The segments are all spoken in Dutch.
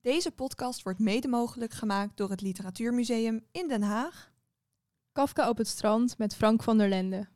Deze podcast wordt mede mogelijk gemaakt door het Literatuurmuseum in Den Haag. Kafka op het strand met Frank van der Lende.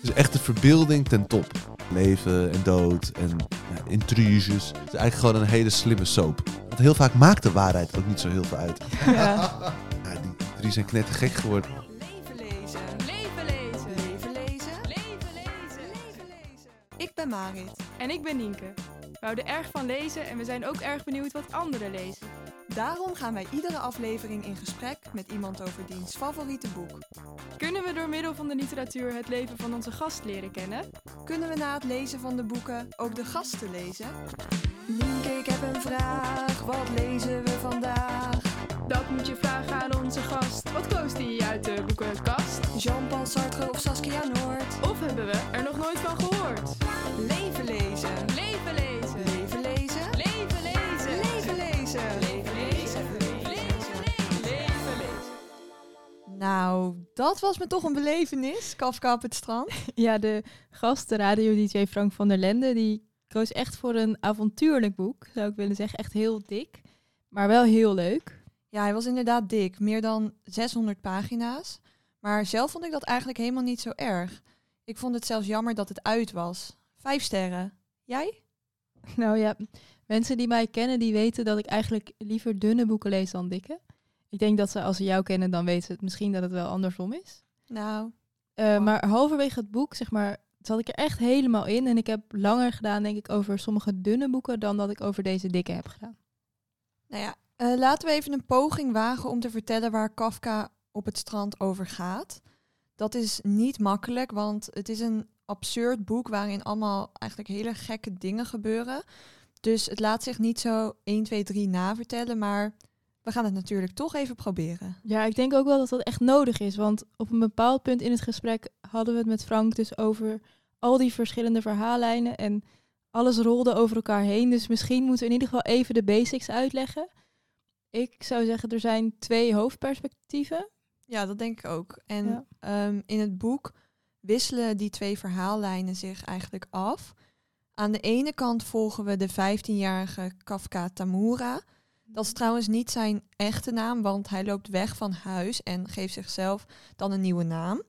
Dus echt de verbeelding ten top. Leven en dood en ja, intriges. Het is eigenlijk gewoon een hele slimme soap. Want heel vaak maakt de waarheid ook niet zo heel veel uit. Ja. Ja, die drie zijn knettergek geworden. Leven lezen. Leven lezen. Leven lezen. Leven lezen. Leven lezen. Ik ben Marit. En ik ben Nienke. We houden erg van lezen en we zijn ook erg benieuwd wat anderen lezen. Daarom gaan wij iedere aflevering in gesprek met iemand over diens favoriete boek. Kunnen we door middel van de literatuur het leven van onze gast leren kennen? Kunnen we na het lezen van de boeken ook de gasten lezen? Nienke, ik heb een vraag. Wat lezen we vandaag? Dat moet je vragen aan onze gast. Wat koos die uit de boekenkast? Jean-Paul Sartre of Saskia Noord? Of hebben we er nog nooit van gehoord? Leven lezen. Nou, dat was me toch een belevenis. Kafka op het strand. Ja, de gast, de radio-dj Frank van der Lende, die koos echt voor een avontuurlijk boek, zou ik willen zeggen. Echt heel dik, maar wel heel leuk. Ja, hij was inderdaad dik. Meer dan 600 pagina's. Maar zelf vond ik dat eigenlijk helemaal niet zo erg. Ik vond het zelfs jammer dat het uit was. Vijf sterren. Jij? Nou ja, mensen die mij kennen, die weten dat ik eigenlijk liever dunne boeken lees dan dikke. Ik denk dat ze, als ze jou kennen, dan weten ze het misschien dat het wel andersom is. Nou, Eh, Wow. Maar halverwege het boek, zeg maar, zat ik er echt helemaal in. En ik heb langer gedaan, denk ik, over sommige dunne boeken dan dat ik over deze dikke heb gedaan. nou ja. eh, laten we even een poging wagen om te vertellen waar Kafka op het strand over gaat. Dat is niet makkelijk, want het is een absurd boek waarin allemaal eigenlijk hele gekke dingen gebeuren. Dus het laat zich niet zo 1, 2, 3 navertellen, maar we gaan het natuurlijk toch even proberen. Ja, ik denk ook wel dat dat echt nodig is. Want op een bepaald punt in het gesprek hadden we het met Frank dus over al die verschillende verhaallijnen. En alles rolde over elkaar heen. Dus misschien moeten we in ieder geval even de basics uitleggen. Ik zou zeggen, er zijn twee hoofdperspectieven. Ja, dat denk ik ook. En Ja. ehm, in het boek wisselen die twee verhaallijnen zich eigenlijk af. Aan de ene kant volgen we de 15-jarige Kafka Tamura. Dat is trouwens niet zijn echte naam, want hij loopt weg van huis en geeft zichzelf dan een nieuwe naam.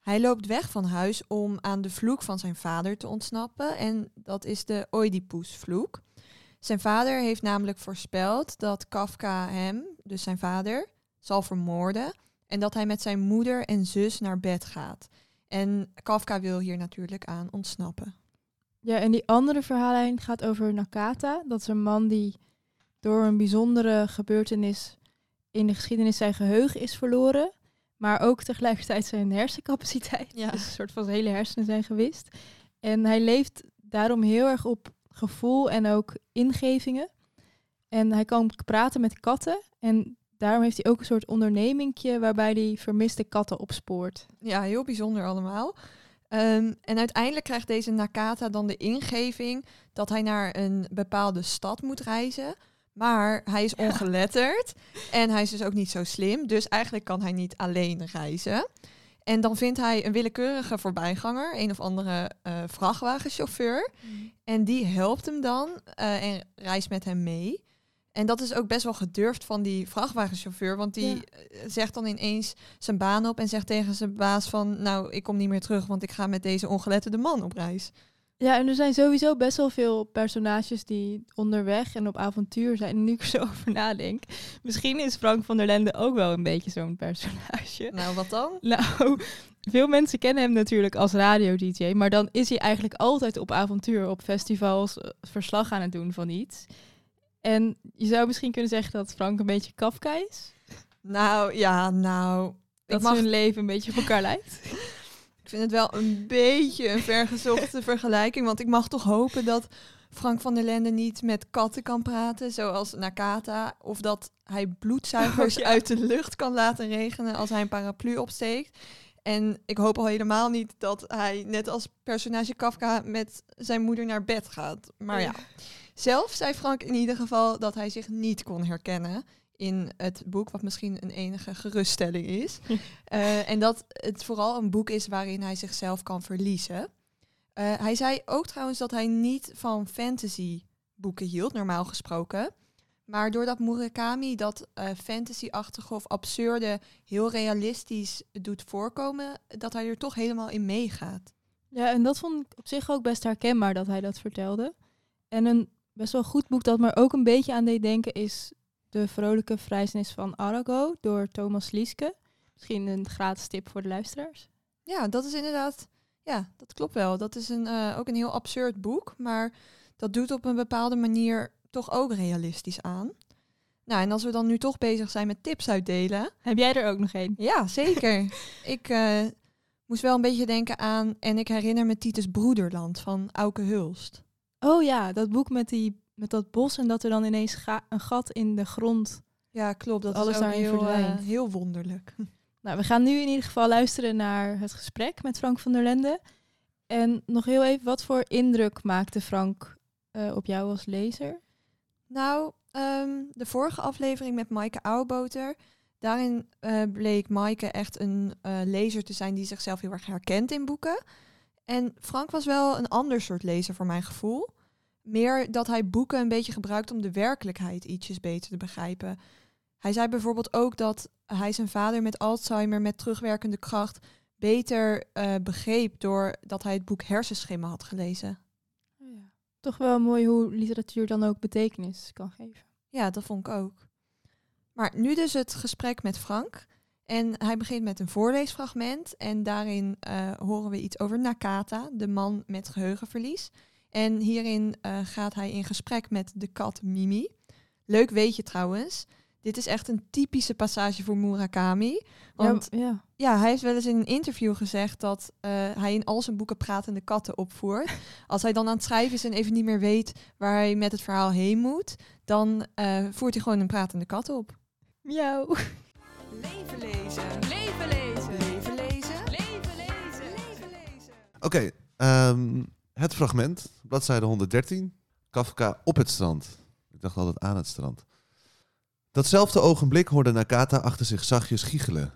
Hij loopt weg van huis om aan de vloek van zijn vader te ontsnappen en dat is de Oedipus-vloek. Zijn vader heeft namelijk voorspeld dat Kafka hem, dus zijn vader, zal vermoorden en dat hij met zijn moeder en zus naar bed gaat. En Kafka wil hier natuurlijk aan ontsnappen. Ja, en die andere verhaallijn gaat over Nakata. Dat is een man die door een bijzondere gebeurtenis in de geschiedenis zijn geheugen is verloren. Maar ook tegelijkertijd zijn hersencapaciteit. Ja. Dus een soort van zijn hele hersenen zijn gewist. En hij leeft daarom heel erg op gevoel en ook ingevingen. En hij kan praten met katten. En daarom heeft hij ook een soort ondernemingje waarbij hij vermiste katten opspoort. Ja, heel bijzonder allemaal. Ehm, en uiteindelijk krijgt deze Nakata dan de ingeving dat hij naar een bepaalde stad moet reizen. Maar hij is ongeletterd en hij is dus ook niet zo slim. Dus eigenlijk kan hij niet alleen reizen. En dan vindt hij een willekeurige voorbijganger, een of andere eh, vrachtwagenchauffeur. En die helpt hem dan eh, en reist met hem mee. En dat is ook best wel gedurfd van die vrachtwagenchauffeur. Want die Ja. eh, zegt dan ineens zijn baan op en zegt tegen zijn baas van... nou, ik kom niet meer terug, want ik ga met deze ongeletterde man op reis. Ja, en er zijn sowieso best wel veel personages die onderweg en op avontuur zijn. Nu ik zo over nadenk, misschien is Frank van der Lende ook wel een beetje zo'n personage. Nou, wat dan? Nou, veel mensen kennen hem natuurlijk als radio-dj, maar dan is hij eigenlijk altijd op avontuur, op festivals, eh, verslag aan het doen van iets. En je zou misschien kunnen zeggen dat Frank een beetje Kafka is. Nou, ja, nou... Dat mag, zijn leven een beetje op elkaar lijkt. ik vind het wel een beetje een vergezochte vergelijking. Want ik mag toch hopen dat Frank van der Lende niet met katten kan praten, zoals Nakata. Of dat hij bloedzuigers Oh, ja. uit de lucht kan laten regenen als hij een paraplu opsteekt. En ik hoop al helemaal niet dat hij, net als personage Kafka, met zijn moeder naar bed gaat. Maar ja, zelf zei Frank in ieder geval dat hij zich niet kon herkennen in het boek, wat misschien een enige geruststelling is. Eh, en dat het vooral een boek is waarin hij zichzelf kan verliezen. Eh, hij zei ook trouwens dat hij niet van fantasy boeken hield, normaal gesproken. Maar doordat Murakami dat eh, fantasy-achtige of absurde heel realistisch doet voorkomen, dat hij er toch helemaal in meegaat. Ja, en dat vond ik op zich ook best herkenbaar dat hij dat vertelde. En een best wel goed boek dat me ook een beetje aan deed denken is De Vrolijke Vrijzenis van Arago door Thomas Lieske. Misschien een gratis tip voor de luisteraars. Ja, dat is inderdaad, ja, dat klopt wel. Dat is een, eh, ook een heel absurd boek, maar dat doet op een bepaalde manier toch ook realistisch aan. Nou, en als we dan nu toch bezig zijn met tips uitdelen. Heb jij er ook nog een? Ja, zeker. ik eh, moest wel een beetje denken aan, en ik herinner me Titus Broederland van Auke Hulst. Oh ja, dat boek met, die, met dat bos en dat er dan ineens ga- een gat in de grond. Ja, klopt. Dat Alles is daarin heel, eh, verdwijnt. heel wonderlijk. Nou, we gaan nu in ieder geval luisteren naar het gesprek met Frank van der Lende. En nog heel even, wat voor indruk maakte Frank eh, op jou als lezer? Nou, ehm, de vorige aflevering met Maaike Ouwboter. Daarin eh, bleek Maaike echt een lezer te zijn die zichzelf heel erg herkent in boeken. En Frank was wel een ander soort lezer voor mijn gevoel. Meer dat hij boeken een beetje gebruikt om de werkelijkheid ietsjes beter te begrijpen. Hij zei bijvoorbeeld ook dat hij zijn vader met Alzheimer met terugwerkende kracht beter eh, begreep doordat hij het boek Hersenschimmen had gelezen. Toch wel mooi hoe literatuur dan ook betekenis kan geven. Ja, dat vond ik ook. Maar nu dus het gesprek met Frank. En hij begint met een voorleesfragment. En daarin eh, horen we iets over Nakata, de man met geheugenverlies. En hierin eh, gaat hij in gesprek met de kat Mimi. Leuk weet je trouwens. Dit is echt een typische passage voor Murakami. Want ja, ja. ja, hij heeft wel eens in een interview gezegd dat eh, hij in al zijn boeken pratende katten opvoert. Als hij dan aan het schrijven is en even niet meer weet waar hij met het verhaal heen moet, dan eh, voert hij gewoon een pratende kat op. Miauw. Leven lezen. Leven lezen. Leven lezen. Leven lezen. Leven lezen. Oké, ehm, het fragment, bladzijde 113. Kafka op het strand. Ik dacht altijd aan het strand. Datzelfde ogenblik hoorde Nakata achter zich zachtjes giechelen.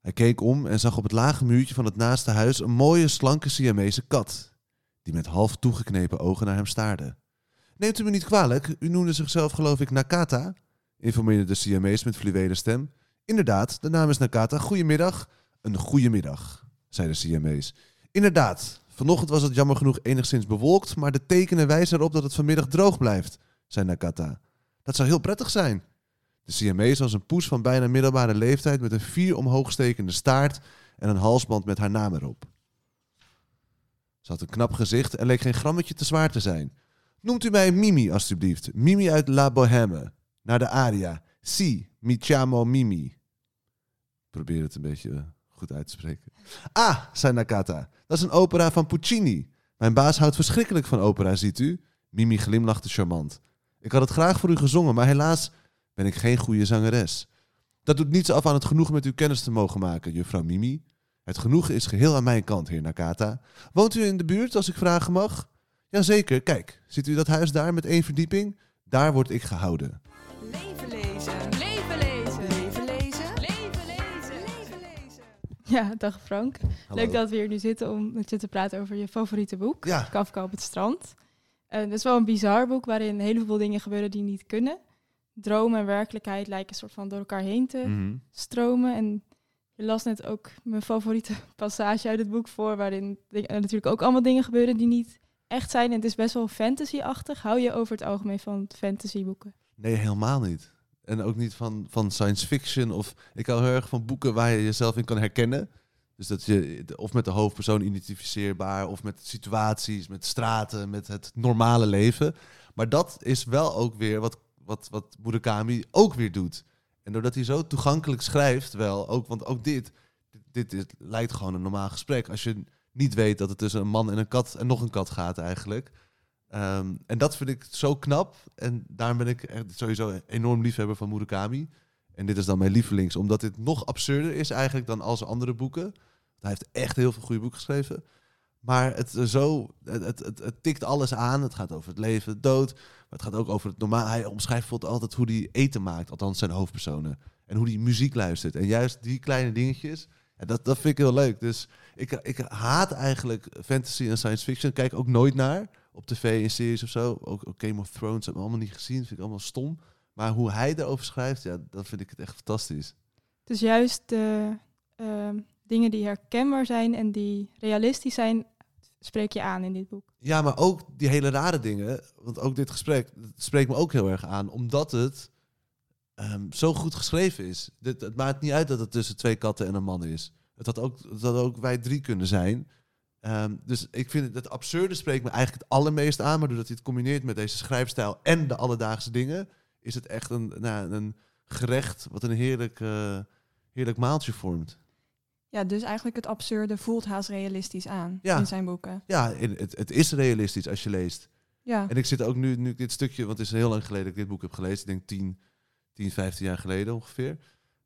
Hij keek om en zag op het lage muurtje van het naaste huis een mooie, slanke Siamese kat, die met half toegeknepen ogen naar hem staarde. Neemt u me niet kwalijk, u noemde zichzelf geloof ik Nakata? informeerde de Siamees met fluwelen stem. Inderdaad, de naam is Nakata. Goedemiddag. Een goede middag, zei de Siamees. Inderdaad, vanochtend was het jammer genoeg enigszins bewolkt, maar de tekenen wijzen erop dat het vanmiddag droog blijft, zei Nakata. Dat zou heel prettig zijn. De Siamees was een poes van bijna middelbare leeftijd met een vier omhoogstekende staart en een halsband met haar naam erop. Ze had een knap gezicht en leek geen grammetje te zwaar te zijn. Noemt u mij Mimi, alstublieft. Mimi uit La Bohème. Naar de aria. Si, mi chiamo Mimi. Probeer het een beetje goed uit te spreken. Ah, zei Nakata. Dat is een opera van Puccini. Mijn baas houdt verschrikkelijk van opera, ziet u. Mimi glimlachte charmant. Ik had het graag voor u gezongen, maar helaas ben ik geen goede zangeres. Dat doet niets af aan het genoegen met uw kennis te mogen maken, juffrouw Mimi. Het genoegen is geheel aan mijn kant, heer Nakata. Woont u in de buurt, als ik vragen mag? Jazeker, kijk. Ziet u dat huis daar met één verdieping? Daar word ik gehouden. Ja, dag Frank. Hallo. Leuk dat we hier nu zitten om met je te praten over je favoriete boek, Ja, Kafka op het strand. Uh, het is wel een bizar boek waarin heel veel dingen gebeuren die niet kunnen. Droom en werkelijkheid lijken een soort van door elkaar heen te Mhm. stromen. En je las net ook mijn favoriete passage uit het boek voor, waarin natuurlijk ook allemaal dingen gebeuren die niet echt zijn. En het is best wel fantasy-achtig. Hou je over het algemeen van fantasyboeken? Nee, helemaal niet. En ook niet van, van science fiction. Of ik hou heel erg van boeken waar je jezelf in kan herkennen. Dus dat je of met de hoofdpersoon identificeerbaar, of met situaties, met straten, met het normale leven. Maar dat is wel ook weer wat, wat, wat Murakami ook weer doet. En doordat hij zo toegankelijk schrijft, wel, ook, want ook dit, dit, dit lijkt gewoon een normaal gesprek. Als je niet weet dat het tussen een man en een kat en nog een kat gaat eigenlijk. Ehm, en dat vind ik zo knap. En daarom ben ik echt sowieso enorm liefhebber van Murakami. En dit is dan mijn lievelings, omdat dit nog absurder is eigenlijk dan al zijn andere boeken. Hij heeft echt heel veel goede boeken geschreven. Maar het, zo, het, het, tikt alles aan. Het gaat over het leven, de dood. Maar het gaat ook over het normaal. Hij omschrijft bijvoorbeeld altijd hoe hij eten maakt. Althans zijn hoofdpersonen. En hoe hij muziek luistert. En juist die kleine dingetjes. Ja, dat, dat vind ik heel leuk. Dus ik, ik haat eigenlijk fantasy en science fiction. Kijk ook nooit naar. Op tv, in series of zo. Ook, ook Game of Thrones heb ik allemaal niet gezien. Vind ik allemaal stom. Maar hoe hij erover schrijft, ja, dan vind ik het echt fantastisch. Dus juist de ehm, dingen die herkenbaar zijn en die realistisch zijn, spreek je aan in dit boek. Ja, maar ook die hele rare dingen. Want ook dit gesprek dat spreekt me ook heel erg aan. Omdat het ehm, zo goed geschreven is. Dit, het maakt niet uit dat het tussen twee katten en een man is. Het had ook, had ook wij drie kunnen zijn. Ehm, dus ik vind het, absurde spreekt me eigenlijk het allermeest aan. Maar doordat hij het combineert met deze schrijfstijl en de alledaagse dingen... is het echt een, nou, een gerecht wat een heerlijk, eh, heerlijk maaltje vormt. Ja, dus eigenlijk het absurde voelt haast realistisch aan Ja. in zijn boeken. Ja, het, het is realistisch als je leest. Ja, En ik zit ook nu, nu dit stukje, want het is heel lang geleden dat ik dit boek heb gelezen. Ik denk 10, 10 15 jaar geleden ongeveer.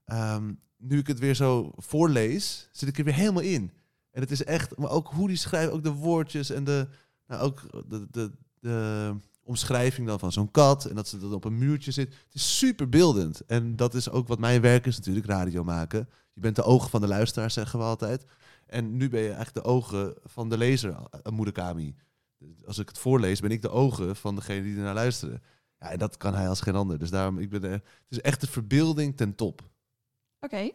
Ehm, nu ik het weer zo voorlees, zit ik er weer helemaal in. En het is echt, maar ook hoe die schrijft, ook de woordjes en de, nou ook de, de, de omschrijving dan van zo'n kat. En dat ze dan op een muurtje zit. Het is super beeldend. En dat is ook wat mijn werk is natuurlijk, radio maken. Je bent de ogen van de luisteraar, zeggen we altijd. En nu ben je eigenlijk de ogen van de lezer, eh, Moedekami. Als ik het voorlees, ben ik de ogen van degene die ernaar luisteren. Ja, en dat kan hij als geen ander. Dus daarom, ik ben, er- het is echt de verbeelding ten top. oké.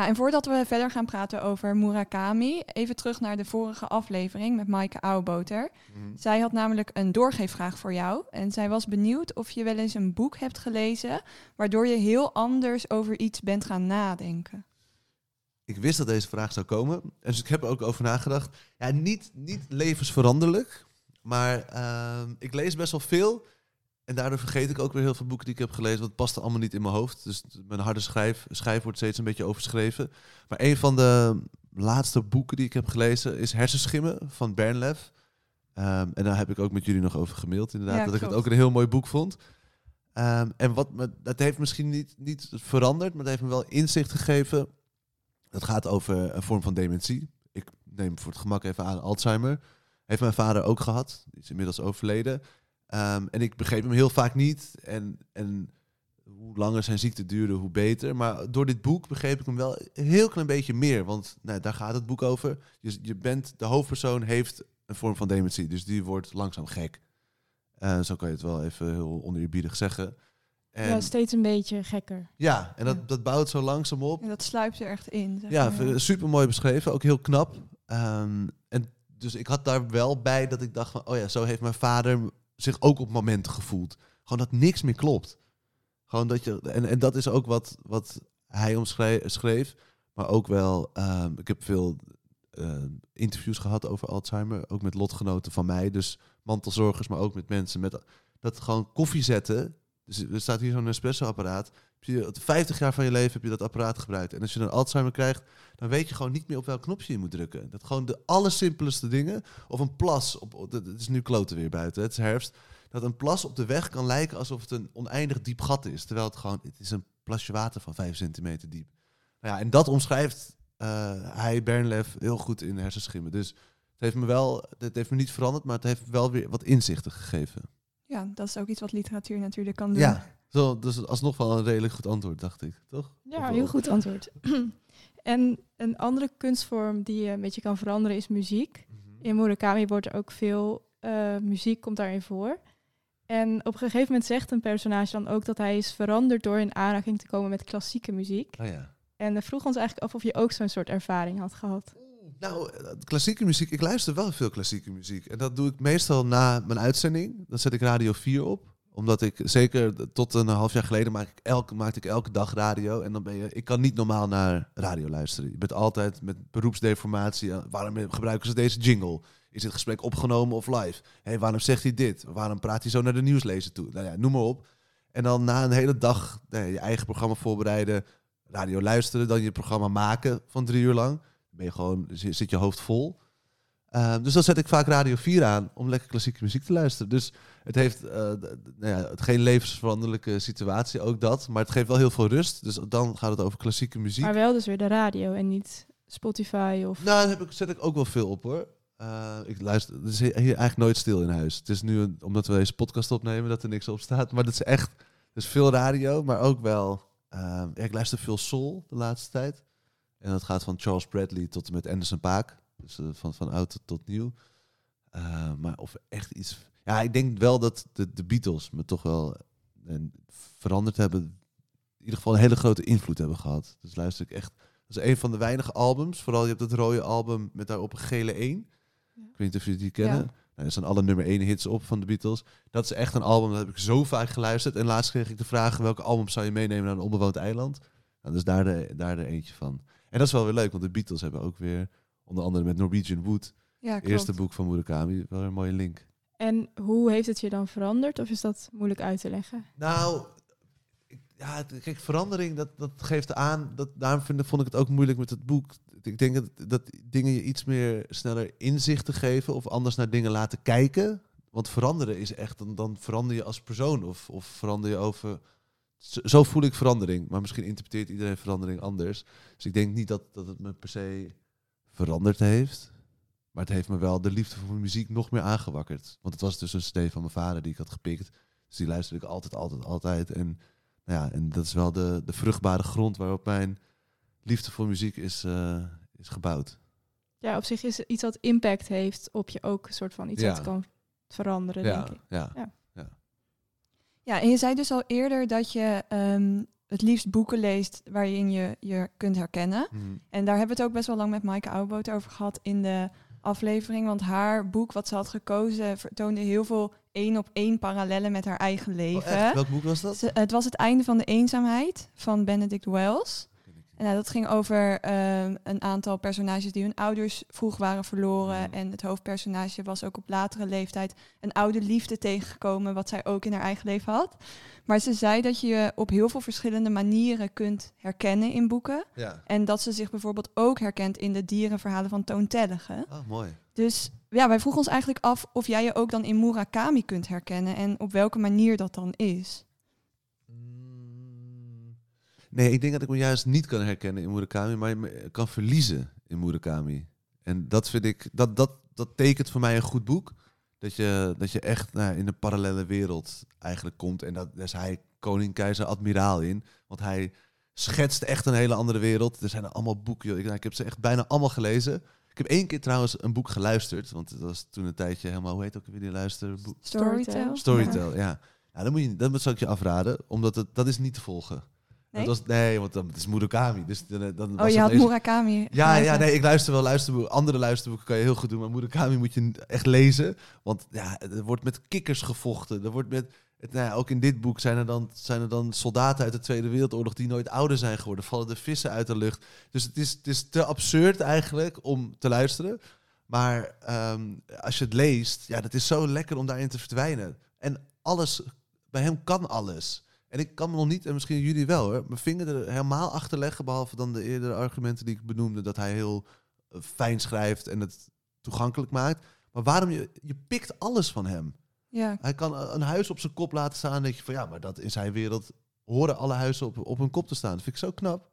Nou, en voordat we verder gaan praten over Murakami, even terug naar de vorige aflevering met Maaike Ouwboter. Zij had namelijk een doorgeefvraag voor jou. En zij was benieuwd of je wel eens een boek hebt gelezen waardoor je heel anders over iets bent gaan nadenken. Ik wist dat deze vraag zou komen. En dus ik heb er ook over nagedacht. Ja, niet, niet levensveranderlijk. Maar ehm, ik lees best wel veel. En daardoor vergeet ik ook weer heel veel boeken die ik heb gelezen. Want het past er allemaal niet in mijn hoofd. Dus mijn harde schrijf, schrijf wordt steeds een beetje overschreven. Maar een van de laatste boeken die ik heb gelezen is Hersenschimmen van Bernlef. Ehm, en daar heb ik ook met jullie nog over gemaild inderdaad. Ja, dat ik het ook een heel mooi boek vond. Ehm, en wat me, dat heeft misschien niet, niet veranderd, maar het heeft me wel inzicht gegeven. Dat gaat over een vorm van dementie. Ik neem voor het gemak even aan Alzheimer. Heeft mijn vader ook gehad. Die is inmiddels overleden. Ehm, en ik begreep hem heel vaak niet. En, en hoe langer zijn ziekte duurde, hoe beter. Maar door dit boek begreep ik hem wel een heel klein beetje meer. Want nou, daar gaat het boek over. Je, je bent, de hoofdpersoon heeft een vorm van dementie. Dus die wordt langzaam gek. Eh, zo kan je het wel even heel oneerbiedig zeggen. En, Ja, steeds een beetje gekker. ja, en Ja. dat, dat bouwt zo langzaam op. En dat sluipt er echt in. zeg Ja, maar. super mooi beschreven, ook heel knap. Ehm, en dus ik had daar wel bij dat ik dacht van, oh ja, zo heeft mijn vader zich ook op momenten gevoeld. Gewoon dat niks meer klopt. Gewoon dat je, en, en dat is ook wat, wat hij omschreef, maar ook wel, ehm, ik heb veel eh, interviews gehad over Alzheimer, ook met lotgenoten van mij, dus mantelzorgers, maar ook met mensen met dat gewoon koffie zetten. Dus er staat hier zo'n espresso-apparaat. Je 50 jaar van je leven heb je dat apparaat gebruikt. En als je dan Alzheimer krijgt, dan weet je gewoon niet meer op welk knopje je moet drukken. Dat gewoon de allersimpelste dingen. Of een plas. Op, op- het is nu kloten weer buiten, het is herfst. Dat een plas op de weg kan lijken alsof het een oneindig diep gat is. Terwijl het gewoon, het is een plasje water van 5 centimeter diep. Nou ja, en dat omschrijft eh, hij, Bernlef, heel goed in hersenschimmen. Dus het heeft me wel, het heeft me niet veranderd, maar het heeft wel weer wat inzichten gegeven. Ja, dat is ook iets wat literatuur natuurlijk kan doen. Ja, zo, dus alsnog wel een redelijk goed antwoord, dacht ik, toch? Ja, heel goed antwoord. en een andere kunstvorm die je een beetje kan veranderen is muziek. Mhm. In Murakami wordt er ook veel eh, muziek komt daarin voor. En op een gegeven moment zegt een personage dan ook dat hij is veranderd door in aanraking te komen met klassieke muziek. Oh ja. En we vroegen ons eigenlijk af of je ook zo'n soort ervaring had gehad. Nou, eh, klassieke muziek. Ik luister wel veel klassieke muziek. En dat doe ik meestal na mijn uitzending. Dan zet ik Radio 4 op. Omdat ik, zeker tot een half jaar geleden, maak ik elke, maakte ik elke dag radio. En dan ben je, ik kan niet normaal naar radio luisteren. Je bent altijd met beroepsdeformatie. aan, Waarom gebruiken ze deze jingle? Is dit gesprek opgenomen of live? Hé, waarom zegt hij dit? Waarom praat hij zo naar de nieuwslezer toe? Nou ja, noem maar op. En dan na een hele dag je eigen programma voorbereiden, radio luisteren, dan je programma maken van drie uur lang ben je gewoon, zi- zit je hoofd vol. Ehm, dus dan zet ik vaak Radio 4 aan om lekker klassieke muziek te luisteren. Dus het heeft eh, nou ja, het geen levensveranderlijke situatie, ook dat. Maar het geeft wel heel veel rust. Dus dan gaat het over klassieke muziek. Maar wel dus weer de radio en niet Spotify of... Nou, daar heb ik, zet ik ook wel veel op hoor. Eh, ik luister, het is hier eigenlijk nooit stil in huis. Het is nu, een- omdat we deze podcast opnemen, dat er niks op staat. Maar dat is echt, dus veel radio, maar ook wel... eh, ja, ik luister veel soul de laatste tijd. En dat gaat van Charles Bradley tot en met Anderson Paak. Dus eh, van, van oud tot, nieuw. Eh, maar of er echt iets... Ja, ik denk wel dat de, de Beatles me toch wel... en veranderd hebben, in ieder geval een hele grote invloed hebben gehad. Dus luister ik echt. Dat is een van de weinige albums. Vooral je hebt het rode album met daarop een gele 1. Ja. Ik weet niet of jullie die kennen. Ja. Nou, er staan alle nummer 1 hits op van de Beatles. Dat is echt een album, dat heb ik zo vaak geluisterd. En laatst kreeg ik de vraag, welke album zou je meenemen naar een onbewoond eiland? Nou, dus daar de, daar de eentje van. En dat is wel weer leuk, want de Beatles hebben ook weer, onder andere met Norwegian Wood, Ja, klopt. eerste boek van Murakami, wel een mooie link. En hoe heeft het je dan veranderd? Of is dat moeilijk uit te leggen? Nou, ja, kijk, verandering, dat, dat geeft aan. Dat, daarom vind, vond ik het ook moeilijk met het boek. Ik denk dat, dat dingen je iets meer sneller inzichten geven of anders naar dingen laten kijken. Want veranderen is echt, dan, dan verander je als persoon of, of verander je over. Zo, zo voel ik verandering, maar misschien interpreteert iedereen verandering anders. Dus ik denk niet dat, dat het me per se veranderd heeft. Maar het heeft me wel de liefde voor muziek nog meer aangewakkerd. Want het was dus een CD van mijn vader die ik had gepikt. Dus die luisterde ik altijd, altijd, altijd. En, nou ja, en dat is wel de, de vruchtbare grond waarop mijn liefde voor muziek is, eh, is gebouwd. Ja, op zich is het iets wat impact heeft op je ook een soort van iets Ja. wat kan veranderen, Ja, denk ik. ja. Ja, en je zei dus al eerder dat je ehm, het liefst boeken leest waarin je je kunt herkennen. Mhm. En daar hebben we het ook best wel lang met Maaike Oudboot over gehad in de aflevering. Want haar boek wat ze had gekozen vertoonde heel veel één op één parallellen met haar eigen Oh, leven. echt? Welk boek was dat? Ze- het was het einde van de eenzaamheid van Benedict Wells. En nou, dat ging over ehm, een aantal personages die hun ouders vroeg waren verloren. Mm. En het hoofdpersonage was ook op latere leeftijd een oude liefde tegengekomen, wat zij ook in haar eigen leven had. Maar ze zei dat je je op heel veel verschillende manieren kunt herkennen in boeken. Ja. En dat ze zich bijvoorbeeld ook herkent in de dierenverhalen van Toontellige. Oh, mooi. Dus ja, wij vroegen ons eigenlijk af of jij je ook dan in Murakami kunt herkennen en op welke manier dat dan is. Nee, ik denk dat ik me juist niet kan herkennen in Murakami, maar me kan verliezen in Murakami. En dat vind ik, dat, dat, dat tekent voor mij een goed boek. Dat je, dat je echt nou, in een parallele wereld eigenlijk komt. En dat, daar is hij koning, keizer, admiraal in. Want hij schetst echt een hele andere wereld. Er zijn er allemaal boeken. joh. Ik, nou, ik heb ze echt bijna allemaal gelezen. Ik heb één keer trouwens een boek geluisterd. Want het was toen een tijdje helemaal, hoe heet ook weer die luisterboek? Storytel. Storytel, ja. ja. dan moet je, dat zou ik je afraden, omdat het, dat is niet te volgen. Nee? Dat was, nee, want dan, het is Murakami. Dus dan, dan Oh, was je had Murakami. Ja, ja, nee, ik luister wel luisterboeken. Andere luisterboeken kan je heel goed doen, maar Murakami moet je echt lezen. Want ja, er wordt met kikkers gevochten. Er wordt met, het, nou ja, ook in dit boek zijn er, dan, zijn er dan soldaten uit de Tweede Wereldoorlog die nooit ouder zijn geworden. Vallen de vissen uit de lucht. Dus het is, het is te absurd eigenlijk om te luisteren. Maar ehm, als je het leest, ja, dat is zo lekker om daarin te verdwijnen. En alles, bij hem kan alles. En ik kan me nog niet, en misschien jullie wel hoor, mijn vinger er helemaal achter leggen. Behalve dan de eerdere argumenten die ik benoemde. Dat hij heel eh, fijn schrijft en het toegankelijk maakt. Maar waarom je, je pikt alles van hem. Ja, Hij kan een huis op zijn kop laten staan. Denk je van ja, maar dat in zijn wereld horen alle huizen op, op hun kop te staan. Dat vind ik zo knap.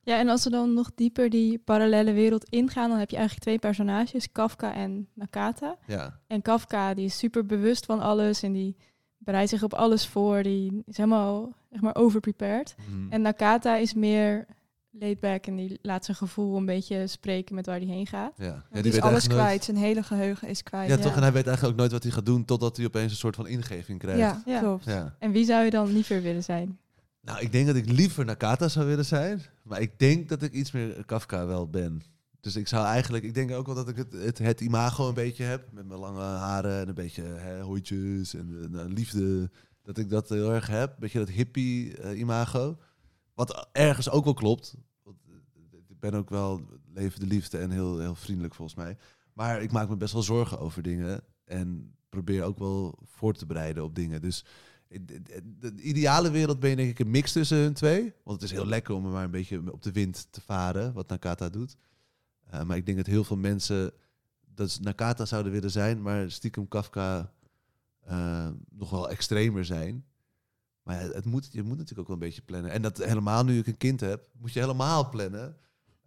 Ja, en als we dan nog dieper die parallele wereld ingaan, dan heb je eigenlijk twee personages, Kafka en Nakata. Ja. En Kafka die is super bewust van alles en die bereidt zich op alles voor. Die is helemaal zeg maar overprepared. Mhm. En Nakata is meer laid back en die laat zijn gevoel een beetje spreken met waar hij heen gaat. ja. ja die, weet is alles nooit- kwijt. Zijn hele geheugen is kwijt. Ja, Ja. toch? En hij weet eigenlijk ook nooit wat hij gaat doen totdat hij opeens een soort van ingeving krijgt. Ja, Ja. klopt. ja. En wie zou je dan liever willen zijn? Nou, ik denk dat ik liever Nakata zou willen zijn. Maar ik denk dat ik iets meer Kafka wel ben. Dus ik zou eigenlijk, ik denk ook wel dat ik het, het, imago een beetje heb. Met mijn lange haren en een beetje hè, hooitjes en eh, liefde. Dat ik dat heel erg heb. Een beetje dat hippie eh, imago. Wat ergens ook wel klopt. Want, eh, ik ben ook wel levende liefde en heel, heel vriendelijk volgens mij. Maar ik maak me best wel zorgen over dingen. En probeer ook wel voor te bereiden op dingen. Dus de, de- de ideale wereld ben je denk ik een mix tussen hun twee. Want het is heel lekker om maar een beetje op de wind te varen, wat Nakata doet. Eh, maar ik denk dat heel veel mensen dat ze Nakata zouden willen zijn, maar stiekem Kafka eh, nog wel extremer zijn. Maar ja, het moet, je moet natuurlijk ook wel een beetje plannen. En dat helemaal nu ik een kind heb, moet je helemaal plannen.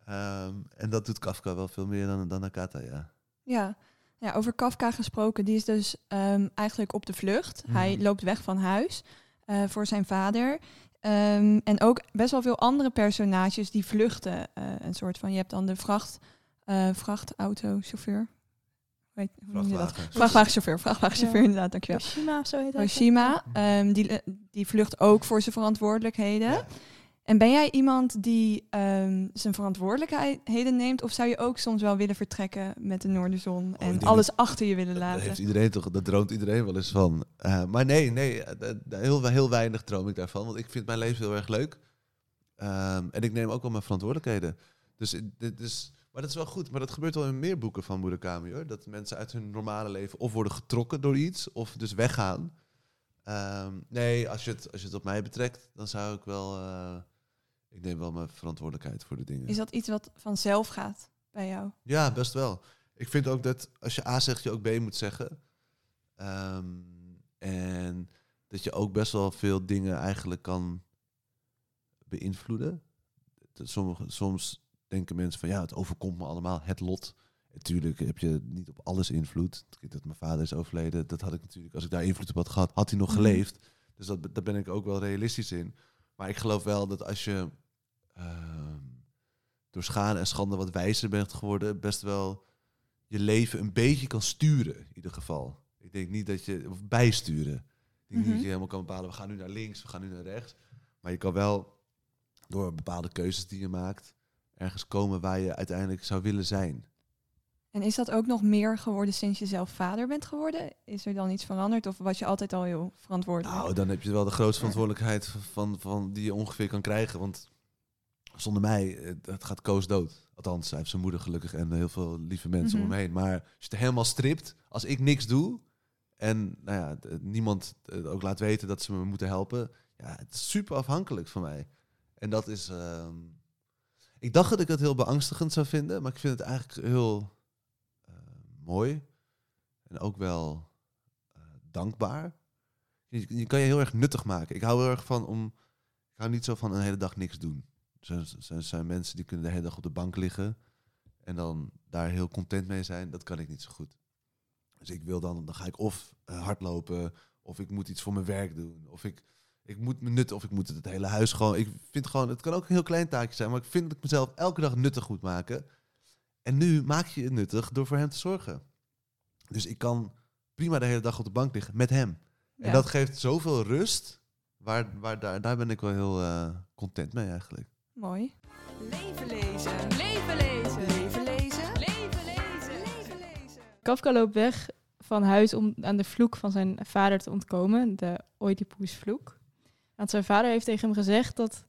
Ehm, en dat doet Kafka wel veel meer dan, dan Nakata, ja. Ja. ja, over Kafka gesproken. Die is dus ehm, eigenlijk op de vlucht. Hij loopt weg van huis eh, voor zijn vader. Ehm, en ook best wel veel andere personages die vluchten. eh, een soort van, je hebt dan de vracht, eh vrachtautochauffeur. Hoe weet, hoe noem je dat? Vrachtwagen. Vrachtwagenchauffeur, vrachtwagenchauffeur Ja. inderdaad, dankjewel. Zo heet hij. Hiroshima, ehm, die, eh, die vlucht ook voor zijn verantwoordelijkheden. Ja. En ben jij iemand die ehm, zijn verantwoordelijkheden neemt? Of zou je ook soms wel willen vertrekken met de Noorderzon Oh, en alles achter je willen Dat laten? heeft iedereen toch, dat droomt iedereen wel eens van. Eh, maar nee, nee, eh, heel, heel weinig droom ik daarvan. Want ik vind mijn leven heel erg leuk. Ehm, en ik neem ook wel mijn verantwoordelijkheden. Dus, dit is, maar dat is wel goed. Maar dat gebeurt wel in meer boeken van Murakami hoor. Dat mensen uit hun normale leven of worden getrokken door iets, of dus weggaan. Ehm, nee, als je, het, als je het op mij betrekt, dan zou ik wel. eh, ik neem wel mijn verantwoordelijkheid voor de dingen. Is dat iets wat vanzelf gaat bij jou? Ja, best wel. Ik vind ook dat als je A zegt, je ook B moet zeggen. Ehm, en dat je ook best wel veel dingen eigenlijk kan beïnvloeden. Dat Sommige, soms denken mensen van ja, het overkomt me allemaal, het lot. Natuurlijk heb je niet op alles invloed. Dat mijn vader is overleden, dat had ik natuurlijk, als ik daar invloed op had gehad, had hij nog Mhm. geleefd. Dus dat, daar ben ik ook wel realistisch in. Maar ik geloof wel dat als je ehm, door schade en schande wat wijzer bent geworden, best wel je leven een beetje kan sturen, in ieder geval. Ik denk niet dat je, of bijsturen. Ik denk niet Mhm. dat je helemaal kan bepalen, we gaan nu naar links, we gaan nu naar rechts. Maar je kan wel door bepaalde keuzes die je maakt, ergens komen waar je uiteindelijk zou willen zijn. En is dat ook nog meer geworden sinds je zelf vader bent geworden? Is er dan iets veranderd of was je altijd al heel verantwoordelijk? Nou, dan heb je wel de grootste verantwoordelijkheid van, van die je ongeveer kan krijgen. Want zonder mij, het gaat Koos dood. Althans, hij heeft zijn moeder gelukkig en heel veel lieve mensen om Mhm. hem heen. Maar als je het helemaal stript, als ik niks doe en nou ja, niemand ook laat weten dat ze me moeten helpen, ja, het is super afhankelijk van mij. En dat is. ehm, ik dacht dat ik het heel beangstigend zou vinden, maar ik vind het eigenlijk heel mooi en ook wel eh, dankbaar. Je, je kan je heel erg nuttig maken. Ik hou heel erg van om. Ik hou niet zo van een hele dag niks doen. Er zijn, zijn, mensen die kunnen de hele dag op de bank liggen en dan daar heel content mee zijn. Dat kan ik niet zo goed. Dus ik wil dan, dan ga ik of eh, hardlopen, of ik moet iets voor mijn werk doen, of ik, ik moet me nuttig, of ik moet het hele huis gewoon. Ik vind gewoon, het kan ook een heel klein taakje zijn, maar ik vind dat ik mezelf elke dag nuttig moet maken. En nu maak je het nuttig door voor hem te zorgen. Dus ik kan prima de hele dag op de bank liggen met hem. En Ja. dat geeft zoveel rust. Waar, waar, daar, daar ben ik wel heel eh, content mee eigenlijk. Mooi. Leven lezen. Leven lezen. Leven lezen. Leven lezen. Leven lezen. Kafka loopt weg van huis om aan de vloek van zijn vader te ontkomen, de Oedipusvloek. Want zijn vader heeft tegen hem gezegd dat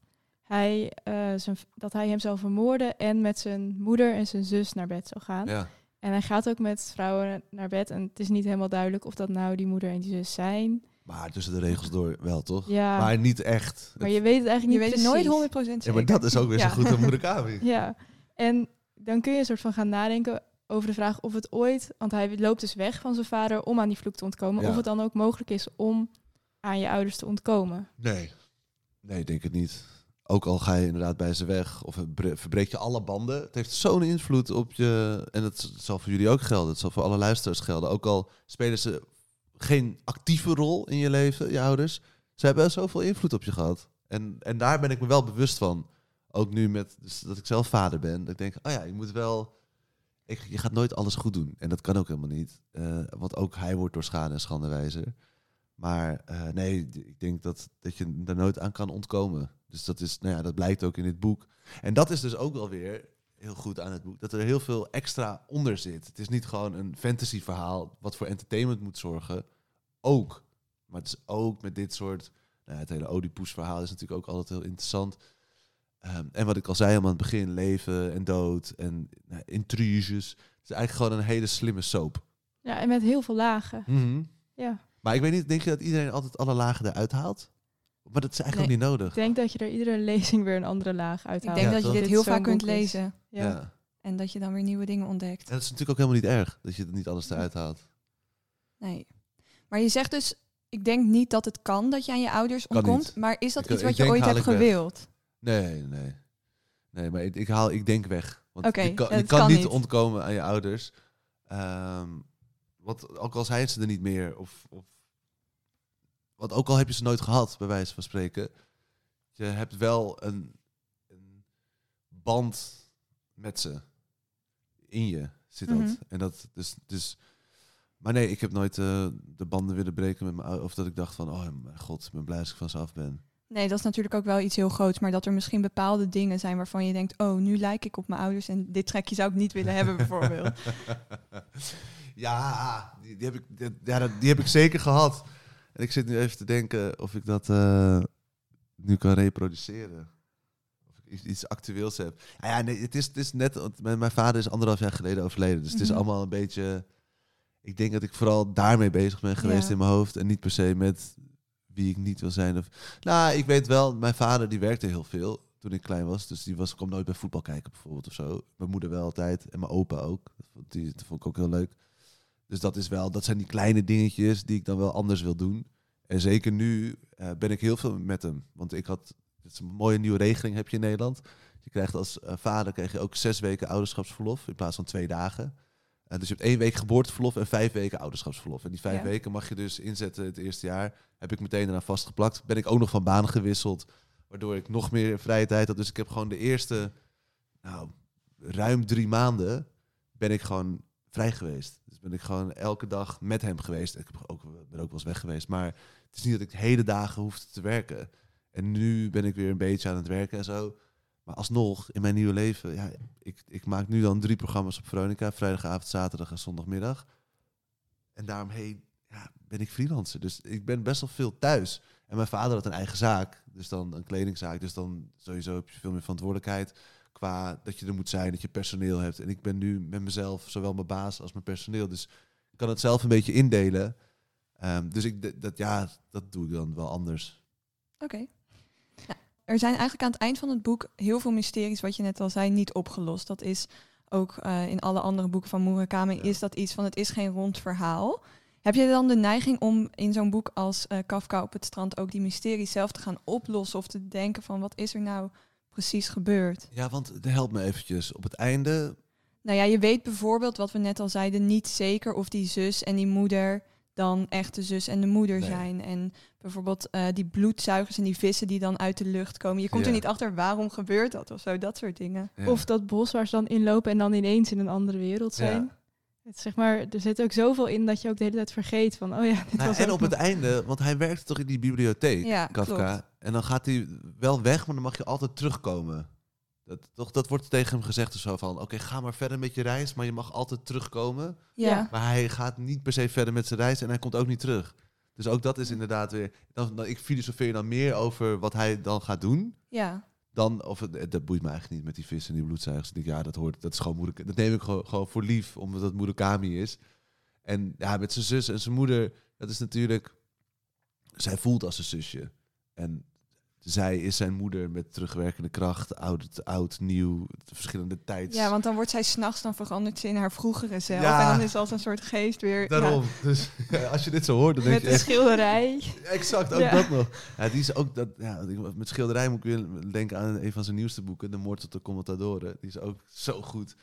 hij, eh, zijn, dat hij hem zou vermoorden en met zijn moeder en zijn zus naar bed zou gaan. Ja. En hij gaat ook met vrouwen naar bed en het is niet helemaal duidelijk of dat nou die moeder en die zus zijn. Maar tussen de regels door wel, toch? Ja, maar, Maar niet echt. Het- je weet het eigenlijk Je niet weet het nooit 100% ja, zeker. maar dat is ook weer Ja. zo goed aan Murakami. Ja, en dan kun je een soort van gaan nadenken over de vraag of het ooit, want hij loopt dus weg van zijn vader om aan die vloek te ontkomen, Ja. of het dan ook mogelijk is om aan je ouders te ontkomen. Nee. Nee, ik denk het niet. Ook al ga je inderdaad bij ze weg of verbreek je alle banden. Het heeft zo'n invloed op je. En dat zal voor jullie ook gelden. Het zal voor alle luisteraars gelden. Ook al spelen ze geen actieve rol in je leven, je ouders. Ze hebben zoveel invloed op je gehad. En, en daar ben ik me wel bewust van. Ook nu met dus dat ik zelf vader ben. Dat ik denk, oh ja, je moet wel. Je gaat nooit alles goed doen. En dat kan ook helemaal niet. Eh, want ook hij wordt door schade en schande wijzer. Maar eh, nee, ik denk dat, dat je er nooit aan kan ontkomen. Dus dat, is, nou ja, dat blijkt ook in dit boek. En dat is dus ook wel weer heel goed aan het boek. Dat er heel veel extra onder zit. Het is niet gewoon een fantasy verhaal wat voor entertainment moet zorgen. Ook. Maar het is ook met dit soort... Nou, het hele Oedipus verhaal is natuurlijk ook altijd heel interessant. Ehm, en wat ik al zei helemaal aan het begin. Leven en dood en nou, intriges. Het is eigenlijk gewoon een hele slimme soap. Ja, en met heel veel lagen. Ja, Maar ik weet niet, denk je dat iedereen altijd alle lagen eruit haalt? Maar dat is eigenlijk ook niet nodig. ik denk dat je er iedere lezing weer een andere laag Ik uithaalt. denk Ja, dat je toch? dit Dit heel vaak kunt lezen. Ja. Ja. En dat je dan weer nieuwe dingen ontdekt. En dat is natuurlijk ook helemaal niet erg, dat je niet alles eruit haalt. Nee. Maar je zegt dus, ik denk niet dat het kan dat je aan je ouders ontkomt. Maar is dat Ik- iets ik wat je denk, ooit hebt ik weg. gewild? Nee, nee. Nee, maar ik, ik haal, ik denk weg. Want Oké, je kan, je het kan, kan niet niet. ontkomen aan je ouders. Ehm, want ook al zijn ze er niet meer, of, of... Want ook al heb je ze nooit gehad, bij wijze van spreken. Je hebt wel een, een band met ze. In je zit dat. Mhm. En dat, dus, dus Maar nee, ik heb nooit eh, de banden willen breken met mijn ouders. Of dat ik dacht van, oh mijn god, ik ben blij als ik van ze af ben. Nee, dat is natuurlijk ook wel iets heel groots. Maar dat er misschien bepaalde dingen zijn waarvan je denkt... oh, nu lijk ik op mijn ouders en dit trekje zou ik niet willen hebben bijvoorbeeld. ja, die, die heb ik, die, ja, die heb ik zeker gehad. En ik zit nu even te denken of ik dat eh, nu kan reproduceren. Of ik iets, iets actueels heb. Ah ja, nee, het is, het is net, mijn, mijn vader is anderhalf jaar geleden overleden. Dus het is Mhm. allemaal een beetje... Ik denk dat ik vooral daarmee bezig ben geweest Ja. in mijn hoofd. En niet per se met wie ik niet wil zijn. Of, nou, ik weet wel, mijn vader die werkte heel veel toen ik klein was. Dus die was, kwam nooit bij voetbal kijken bijvoorbeeld of zo. Mijn moeder wel altijd. En mijn opa ook. Die, dat vond ik ook heel leuk. Dus dat is wel, dat zijn die kleine dingetjes die ik dan wel anders wil doen. En zeker nu eh, ben ik heel veel met hem. Want ik had, het is een mooie nieuwe regeling heb je in Nederland. Je krijgt als eh, vader krijg je ook zes weken ouderschapsverlof in plaats van twee dagen. Eh, dus je hebt één week geboorteverlof en vijf weken ouderschapsverlof. En die vijf Ja. weken mag je dus inzetten het eerste jaar. Heb ik meteen eraan vastgeplakt. Ben ik ook nog van baan gewisseld. Waardoor ik nog meer vrije tijd had. Dus ik heb gewoon de eerste, nou, ruim drie maanden ben ik gewoon vrij geweest. Dus ben ik gewoon elke dag met hem geweest. Ik heb ook, ben ook wel eens weg geweest. Maar het is niet dat ik hele dagen hoefde te werken. En nu ben ik weer een beetje aan het werken en zo. Maar alsnog, in mijn nieuwe leven, ja, ik, ik maak nu dan drie programma's op Veronica. Vrijdagavond, zaterdag en zondagmiddag. En daaromheen ja, ben ik freelancer. Dus ik ben best wel veel thuis. En mijn vader had een eigen zaak. Dus dan een kledingzaak. Dus dan sowieso heb je veel meer verantwoordelijkheid. Qua dat je er moet zijn, dat je personeel hebt. En ik ben nu met mezelf, zowel mijn baas als mijn personeel. Dus ik kan het zelf een beetje indelen. Ehm, dus ik, dat, ja, dat doe ik dan wel anders. Oké. Ja, er zijn eigenlijk aan het eind van het boek heel veel mysteries, wat je net al zei, niet opgelost. Dat is ook eh, in alle andere boeken van Murakami, Ja. is dat iets van het is geen rond verhaal. Heb je dan de neiging om in zo'n boek als eh, Kafka op het strand ook die mysteries zelf te gaan oplossen of te denken van wat is er nou precies gebeurd? Ja, want help me eventjes. Op het einde, Nou ja, je weet bijvoorbeeld wat we net al zeiden, niet zeker of die zus en die moeder dan echt de zus en de moeder Nee. zijn. En bijvoorbeeld eh, die bloedzuigers en die vissen die dan uit de lucht komen. Je komt er niet achter waarom gebeurt dat of zo, dat soort dingen. ja. Of dat bos waar ze dan inlopen en dan ineens in een andere wereld zijn. Ja. Het, is zeg maar, er zit ook zoveel in dat je ook de hele tijd vergeet van, oh ja, dit Nou, was en op het einde, want hij werkte toch in die bibliotheek, Ja, Kafka. klopt. En dan gaat hij wel weg, maar dan mag je altijd terugkomen. Dat, toch, dat wordt tegen hem gezegd of zo van, oké, ga maar verder met je reis, maar je mag altijd terugkomen. Ja, Ja. Maar hij gaat niet per se verder met zijn reis en hij komt ook niet terug. Dus ook dat is inderdaad weer, dan, dan, ik filosofeer dan meer over wat hij dan gaat doen. ja. Dan, of het, dat boeit me eigenlijk niet met die vis en die bloedzuigers. Ik denk, ja, dat hoort, dat is gewoon moeilijk. Dat neem ik gewoon, gewoon voor lief, omdat het Murakami is. En ja, met zijn zus en zijn moeder, dat is natuurlijk... Zij voelt als een zusje. En zij is zijn moeder met terugwerkende kracht, oud, oud nieuw, verschillende tijds. ja, want dan wordt zij s'nachts, dan verandert ze in haar vroegere zelf. Ja. En dan is als een soort geest weer... Daarom. Dus ja, als je dit zo hoort, dan denk Met je een echt... schilderij. Exact, ook Ja. dat nog. Ja, die is ook dat, ja, met schilderij moet ik weer denken aan een van zijn nieuwste boeken, De Moord op de Commentadoren. Die is ook zo goed.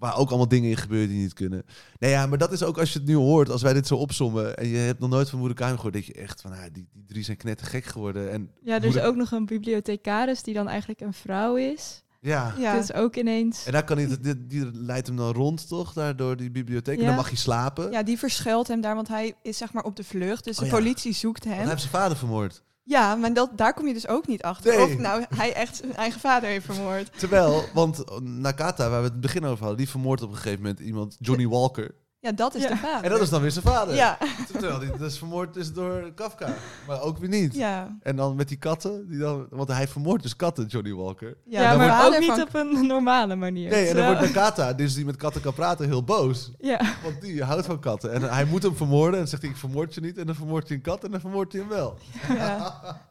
Waar ook allemaal dingen in gebeuren die niet kunnen. Nee, ja, maar dat is ook als je het nu hoort, als wij dit zo opsommen en je hebt nog nooit van Murakami gehoord, denk je echt van, ah, die, die drie zijn knettergek geworden. En Ja, er is Moeder- ook nog een bibliothecaris die dan eigenlijk een vrouw is. ja. Ja. Dus ook ineens... En daar kan hij, die, die leidt hem dan rond, toch? Daar door die bibliotheek. En dan mag hij slapen. ja, die verschuilt hem daar, want hij is zeg maar op de vlucht. Dus Oh de ja. politie zoekt Want hem. hij heeft zijn vader vermoord. Ja, maar dat, daar kom je dus ook niet achter. Nee. Of nou, hij echt zijn eigen vader heeft vermoord. Terwijl, want Nakata, waar we het begin over hadden, die vermoordt op een gegeven moment iemand, Johnny Walker. Ja, dat is Ja. de vader. En dat is dan weer zijn vader. Ja, Terwijl die dus vermoord is door Kafka. Maar ook weer niet. ja. En dan met die katten, die dan, want hij vermoordt dus katten, Johnny Walker. Ja, maar ook niet van- op een normale manier. Nee, en dan wordt Nakata, dus die met katten kan praten, heel boos. Ja, Want die houdt van katten. En hij moet hem vermoorden. En dan zegt hij, ik vermoord je niet. En dan vermoordt hij een kat en dan vermoordt hij hem wel. ja.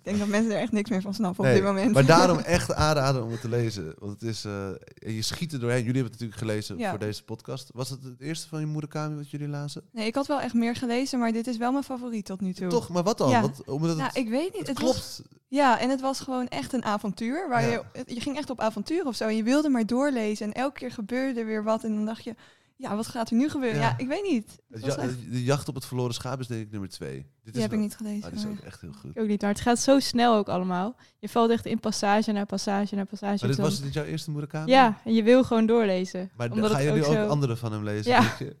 Ik denk dat mensen er echt niks meer van snappen Nee, op dit moment. Maar daarom echt aanraden om het te lezen. Want het is, eh, je schiet er doorheen. Jullie hebben het natuurlijk gelezen Ja. voor deze podcast. Was het het eerste van je Murakami wat jullie lazen? Nee, ik had wel echt meer gelezen, maar dit is wel mijn favoriet tot nu toe. Toch, maar wat dan? Ja. Wat, omdat Nou, het, ik weet niet. het Het klopt. Was, ja, en het was gewoon echt een avontuur. Waar Ja. je, je ging echt op avontuur of zo. En je wilde maar doorlezen. En elke keer gebeurde er weer wat. En dan dacht je, ja, wat gaat er nu gebeuren? Ja. Ja, ik weet niet. Het ja- echt- de jacht op het verloren schaap is denk ik nummer twee. Dit die is heb ik niet gelezen. Ah, die is ook echt heel goed. ik ook niet. Maar het gaat zo snel ook allemaal. Je valt echt in passage na passage na passage. Maar dit Dan- was dit jouw eerste Murakami? Ja, en je wil gewoon doorlezen. Maar omdat gaan het jullie ook, zo... andere van hem lezen? Ja. je?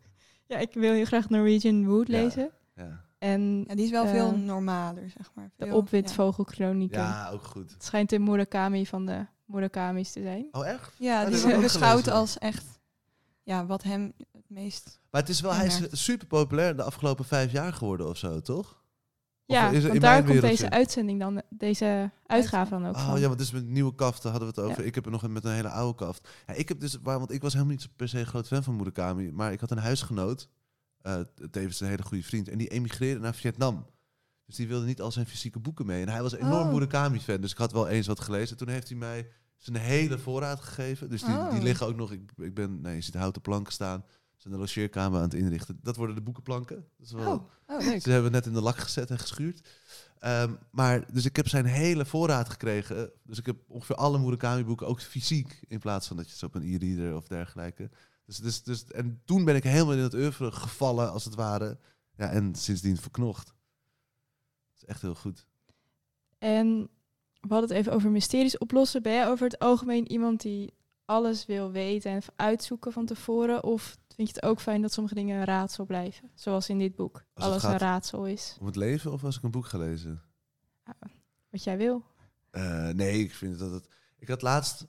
Ja, ik wil heel graag Norwegian Wood Ja. lezen. Ja, Ja, En die is wel Eh, veel normaler, zeg maar. de Veel- Opwitvogelkronieken. ja ook goed. Het schijnt de Murakami van de Murakami's te zijn. Oh, echt? Ja, ja dat die wordt beschouwd als echt ja, wat hem het meest... Maar het is wel, hij is super populair de afgelopen vijf jaar geworden of zo, toch? Ja, is want daar komt deze uitzending dan, deze uitgave dan ook Oh van. ja, want dus met nieuwe kaften hadden we het over. Ja. Ik heb er nog een met een hele oude kaft. Ja, ik heb dus, waar, want ik was helemaal niet per se een groot fan van Murakami, maar ik had een huisgenoot, eh tevens een hele goede vriend, en die emigreerde naar Vietnam. Dus die wilde niet al zijn fysieke boeken mee. En hij was een enorm Oh. Murakami-fan, dus ik had wel eens wat gelezen. Toen heeft hij mij zijn hele voorraad gegeven. Dus die, Oh. die liggen ook nog. Ik, ik ben, nee, je ziet houten planken staan. Ze zijn de logeerkamer aan het inrichten. Dat worden de boekenplanken. Dat is wel, Oh, oh leuk. ze hebben net in de lak gezet en geschuurd. Ehm, maar dus ik heb zijn hele voorraad gekregen. Dus ik heb ongeveer alle Murakami boeken ook fysiek. In plaats van dat je ze op een e-reader of dergelijke. Dus, dus, dus, en toen ben ik helemaal in het oeuvre gevallen, als het ware. Ja, en sindsdien verknocht. Dat is echt heel goed. En we hadden het even over mysteries oplossen. Ben jij over het algemeen iemand die alles wil weten en uitzoeken van tevoren? Of vind je het ook fijn dat sommige dingen een raadsel blijven? Zoals in dit boek. alles een raadsel is. Om het leven of als ik een boek ga lezen? Wat jij wil. Eh, nee, ik vind dat het. Ik had laatst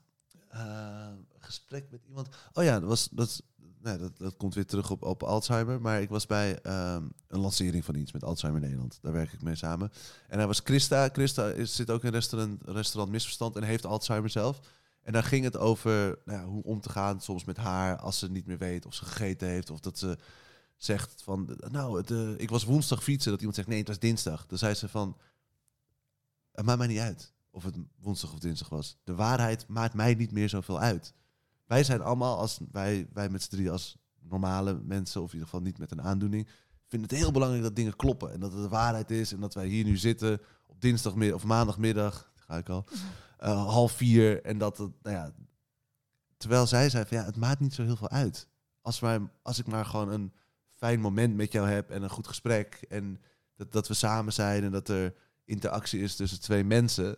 een gesprek met iemand. Oh ja, dat, was, dat, nee, dat, dat komt weer terug op, op Alzheimer. Maar ik was bij ehm, een lancering van iets met Alzheimer Nederland. Daar werk ik mee samen. En daar was Christa. Christa is, zit ook in restaurant, restaurant Misverstand en heeft Alzheimer zelf. En daar ging het over nou hoe om te gaan soms met haar als ze niet meer weet of ze gegeten heeft. Of dat ze zegt van, nou, het, eh, ik was woensdag fietsen. Dat iemand zegt, nee, het was dinsdag. Dan zei ze van, het maakt mij niet uit of het woensdag of dinsdag was. De waarheid maakt mij niet meer zoveel uit. Wij zijn allemaal, als wij, wij met z'n drie als normale mensen, of in ieder geval niet met een aandoening, vinden het heel belangrijk dat dingen kloppen. En dat het de waarheid is. En dat wij hier nu zitten op dinsdagmiddag of maandagmiddag, ga ik al, eh, half vier. En dat het, nou ja, terwijl zij zei van ja, het maakt niet zo heel veel uit. Als, wij, als ik maar gewoon een fijn moment met jou heb en een goed gesprek. En dat, dat we samen zijn en dat er interactie is tussen twee mensen.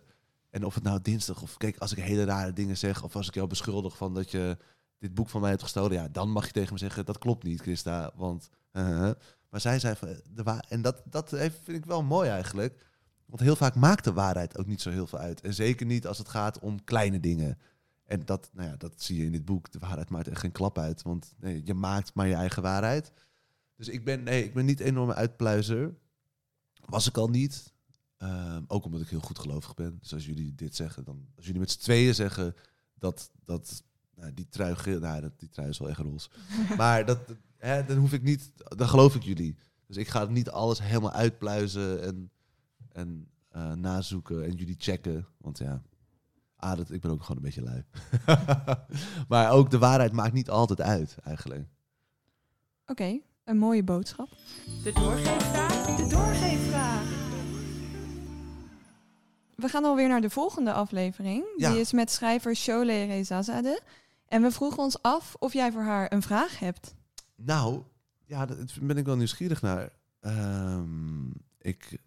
En of het nou dinsdag of kijk, als ik hele rare dingen zeg of als ik jou beschuldig van dat je dit boek van mij hebt gestolen, ja, dan mag je tegen me zeggen dat klopt niet, Christa, want. eh, maar zij zei van de waar en dat dat vind ik wel mooi eigenlijk, want heel vaak maakt de waarheid ook niet zo heel veel uit en zeker niet als het gaat om kleine dingen. En dat, nou ja, dat zie je in dit boek. De waarheid maakt echt geen klap uit, want nee, je maakt maar je eigen waarheid. Dus ik ben, nee, ik ben niet een enorme uitpluizer. Was ik al niet. Ehm, ook omdat ik heel goed gelovig ben. Dus als jullie dit zeggen, dan als jullie met z'n tweeën zeggen dat, dat nou, die trui nou, dat, die trui is wel echt roze. maar dat, hè, dan hoef ik niet, dan geloof ik jullie. Dus ik ga niet alles helemaal uitpluizen en, en eh, nazoeken en jullie checken. Want ja, ah, dat, ik ben ook gewoon een beetje lui. maar ook de waarheid maakt niet altijd uit, eigenlijk. Oké, een mooie boodschap. De doorgeefvraag. De doorgeefvraag. We gaan alweer naar de volgende aflevering. Ja. Die is met schrijver Shole Rezazade. En we vroegen ons af of jij voor haar een vraag hebt. Nou, ja, daar ben ik wel nieuwsgierig naar. Ehm, ik,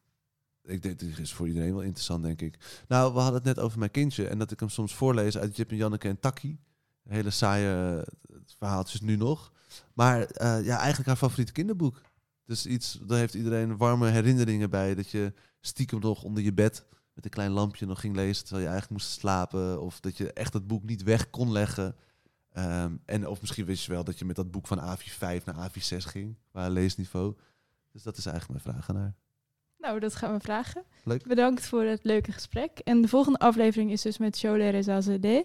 ik denk, dit is voor iedereen wel interessant, denk ik. Nou, we hadden het net over mijn kindje en dat ik hem soms voorlees uit Jip en Janneke en Takkie. Een hele saaie eh, verhaaltjes nu nog. Maar eh, ja, eigenlijk haar favoriete kinderboek. Dus iets, daar heeft iedereen warme herinneringen bij. Dat je stiekem nog onder je bed met een klein lampje nog ging lezen terwijl je eigenlijk moest slapen. Of dat je echt het boek niet weg kon leggen. Ehm, en of misschien wist je wel dat je met dat boek van AV5 naar AV6 ging, qua leesniveau. Dus dat is eigenlijk mijn vraag aan haar. Nou, dat gaan we vragen. Leuk. Bedankt voor het leuke gesprek. En de volgende aflevering is dus met Shole Rezazadeh.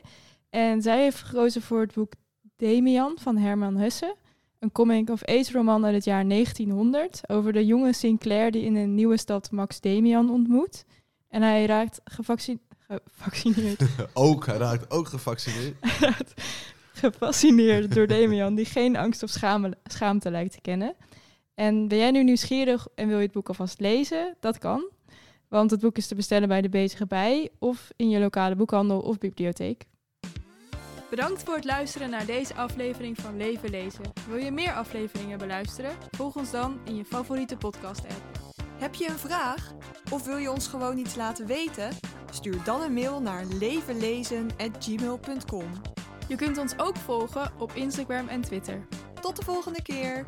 En zij heeft gekozen voor het boek Demian van Herman Hesse. Een coming-of-age roman uit het jaar 1900 over de jonge Sinclair die in een nieuwe stad Max Demian ontmoet. En hij raakt gevaccin- gevaccineerd, ook, hij raakt ook gevaccineerd. gefascineerd door Demian, die geen angst of schaamte lijkt te kennen. En ben jij nu nieuwsgierig en wil je het boek alvast lezen? Dat kan. Want het boek is te bestellen bij de Bezige Bij of in je lokale boekhandel of bibliotheek. Bedankt voor het luisteren naar deze aflevering van Leven Lezen. Wil je meer afleveringen beluisteren? Volg ons dan in je favoriete podcast-app. Heb je een vraag? Of wil je ons gewoon iets laten weten? Stuur dan een mail naar levenlezen.gmail.com. Je kunt ons ook volgen op Instagram en Twitter. Tot de volgende keer!